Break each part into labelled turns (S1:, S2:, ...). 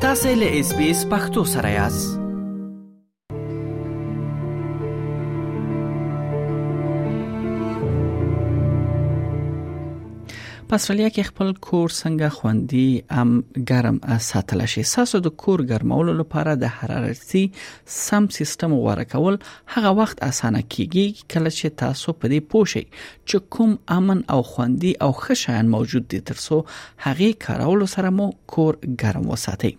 S1: تاسو له اس بي اس پختو سره یاست په استرالیا کې خپل کور څنګه خوندي ام ګرم ساتل شي ساسو د کور ګرمولو لپاره د حرارتي سم سیستم غوړه کول هغه وخت اسانه کیږي کله چې تاسو په دې پوه شئ چې کوم امن او خوندي او ښه شیان موجود دي ترڅو هغه کارولو سره مو کور ګرم وساتي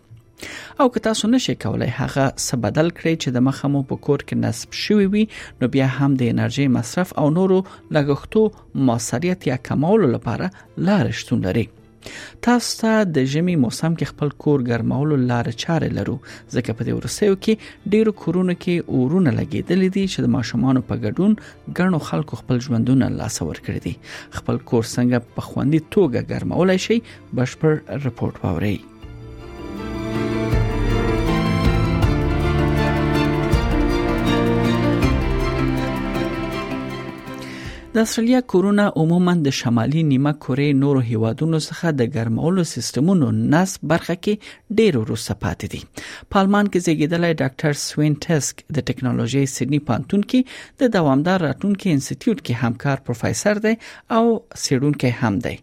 S1: او که تاسو نشئ کولای هغه څه بدل کړئ چې د مخه مو په کور کې نصب شوی وي نو بیا هم د انرژي مصرف او نورو لګښتو موثریت یا کمولو لپاره لارې شتون لري تاسو ته د ژمي موسم کې خپل کور ګرمولو لار چارې لرو ځکه په دې ورسېو کې ډیرو کورونو کې اورونه لګیدل دي چې د ماشومان په ګډون ګڼو خلکو خپل ژوندونه لاس ور کړی دي خپل کور څنګه په خوندي توګه ګرمولای شي بشپړ رپورت ووري د استرالیا کورونه عموما د شمالي نیمه کورې نورو هیوادونو څخه د ګرمولو سیستمونو نصب برخه کې ډیر وروسته پاتې دي په آلمان کې زیږیدلی ډاکټر سوین ټسک د ټکنالوژي سیدنی پانتون کې د دوامدار راتلونکو انسټیټیوټ کې همکار پروفیسور دی او سیرونکې هم دی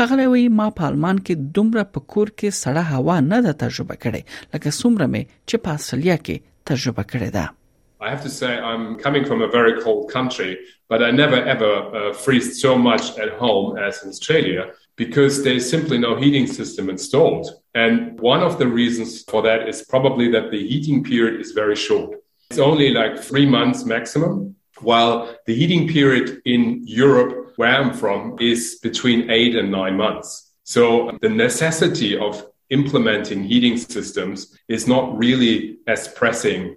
S1: خغلی وی ما په آلمان کې دومره په کور کې سړه هوا نه ده تجربه کړې لکه څومره مې چې په استرالیا کې تجربه کړې ده
S2: I have to say, I'm coming from a very cold country, but I never ever uh, freeze so much at home as in Australia because there's simply no heating system installed. And one of the reasons for that is probably that the heating period is very short. It's only like three months maximum, while the heating period in Europe, where I'm from, is between eight and nine months. So the necessity of implementing heating systems is not really as pressing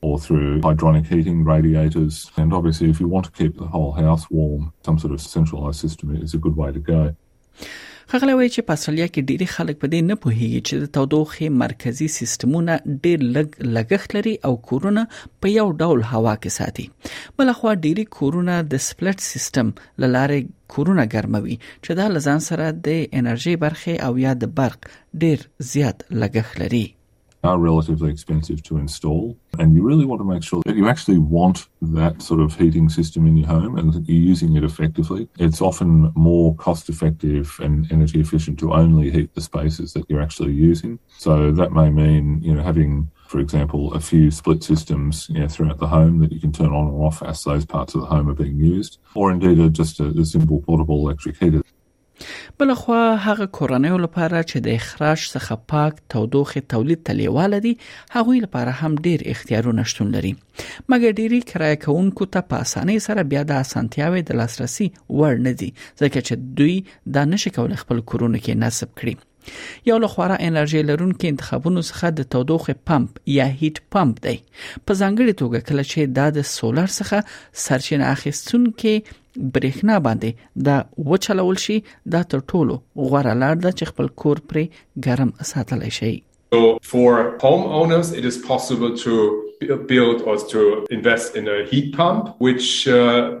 S3: or through hydronic heating radiators. And obviously, if you want to keep the whole house warm, some sort of centralized system is a good way to go.
S1: خغله وایي چې په استرالیا کې ډېری خلک په دې نه پوهیږي چې د تودوخې مرکزی سیستمونه ډېر لګ لګښت لري او کورونه په یو ډول هوا کې ساتي بل خو ډېری کورونه د سپلټ سیستم لاره کورونه ګرموي چې دا لزان سره د انرژي برخه او یا د برق ډېر زیات لګښت لري
S3: are relatively expensive to install. And you really want to make sure that you actually want that sort of heating system in your home and that you're using it effectively. It's often more cost effective and energy efficient to only heat the spaces that you're actually using. So that may mean, you know, having for example, a few split systems you know, throughout the home that you can turn on or off as those parts of the home are being used, or indeed a, just a, a simple portable electric heater
S1: بل خو هغه کورنۍ لپاره چې د اخراج څخه پاک تودوخه تولید ته لیواله دي هغه لپاره هم ډیر اختیارونه شتون لري مګر ډیری کرایه کوونکو ته په اسانۍ سره بیا د اسانتیاوي د لاسرسي وړ نه دي ځکه چې دوی دا نشي کولای خپل کورونه کې نصب کړي یو له خورا انرژي لرونکو انتخابونو څخه د تودوخې پمپ یا هیټ پمپ دی په ځانګړي توګه کله چې دا د سولر څخه سرچینه اخیستونکو برېښنا باندې دا وچلول شي دا تر ټولو غوړه لار ده چې خپل کور پرې ګرم ساتلی شي
S2: So for homeowners, it is possible to build or to invest in a heat pump, which uh,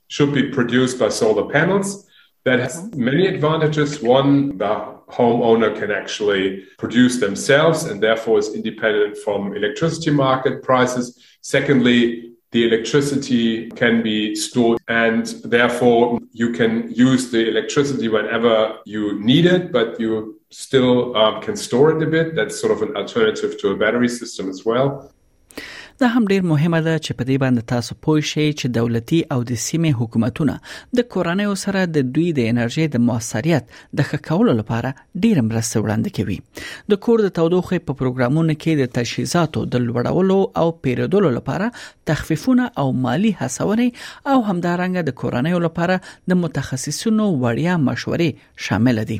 S2: should be produced by solar panels that has many advantages one the homeowner can actually produce themselves and therefore is independent from electricity market prices secondly the electricity can be stored and therefore you can use the electricity whenever you need it, but you still um, can store it a bit. That's sort of an alternative to a battery system as well.
S1: دا هم ډیر مهمه ده چې په دې باندې تاسو پوه شئ چې دولتي او د سیمې حکومتونه د کورنۍ سره د دوی د انرژي د موثریت د ښه کولو لپاره ډیر مرسته وړاندې کوي د کور د تودوخې په پروګرامونو کې د تجهیزاتو د لوړولو او پیرودلو لپاره تخفیفونه او مالی هڅونه او همدارنګه د کورنۍ لپاره د متخصصینو وړیا مشورې شامل دي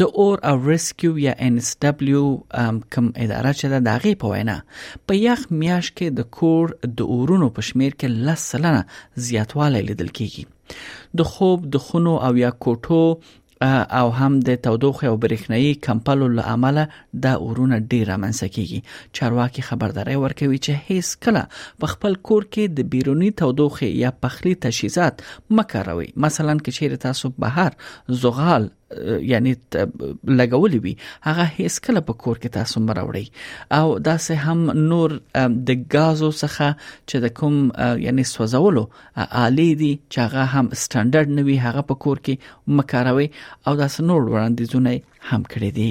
S1: د اور او ریسکیو یا ان اس دبليو کوم اداره چې د داغي په وینا په یخ میاش کې د کور د اورونو په شمیر کې لس سلنه زیاتوالی لیدل کیږي د خوب د خونو او یا کوټو او هم د تودوخه او برېښنايي کمپلو له امله دا اورونه ډیر رامنځته کیږي چارواکي خبرداري ورکوي چې هیڅ کله په خپل کور کې د بیرونی تودوخه یا پخلی تجهیزات مکاروي مثلا کې چیرې تاسو بهر زغال یعنی لګولې وي هغه هیڅ کله په کور کې تاسو مراوړي او دا سه هم نور د غازو څخه چې د کوم یعنی سوځولو آلې دي چې هغه هم سټانډرډ نوي هغه په کور کې مکاروي او دا سه نور وړاندیزونه هم کړی دي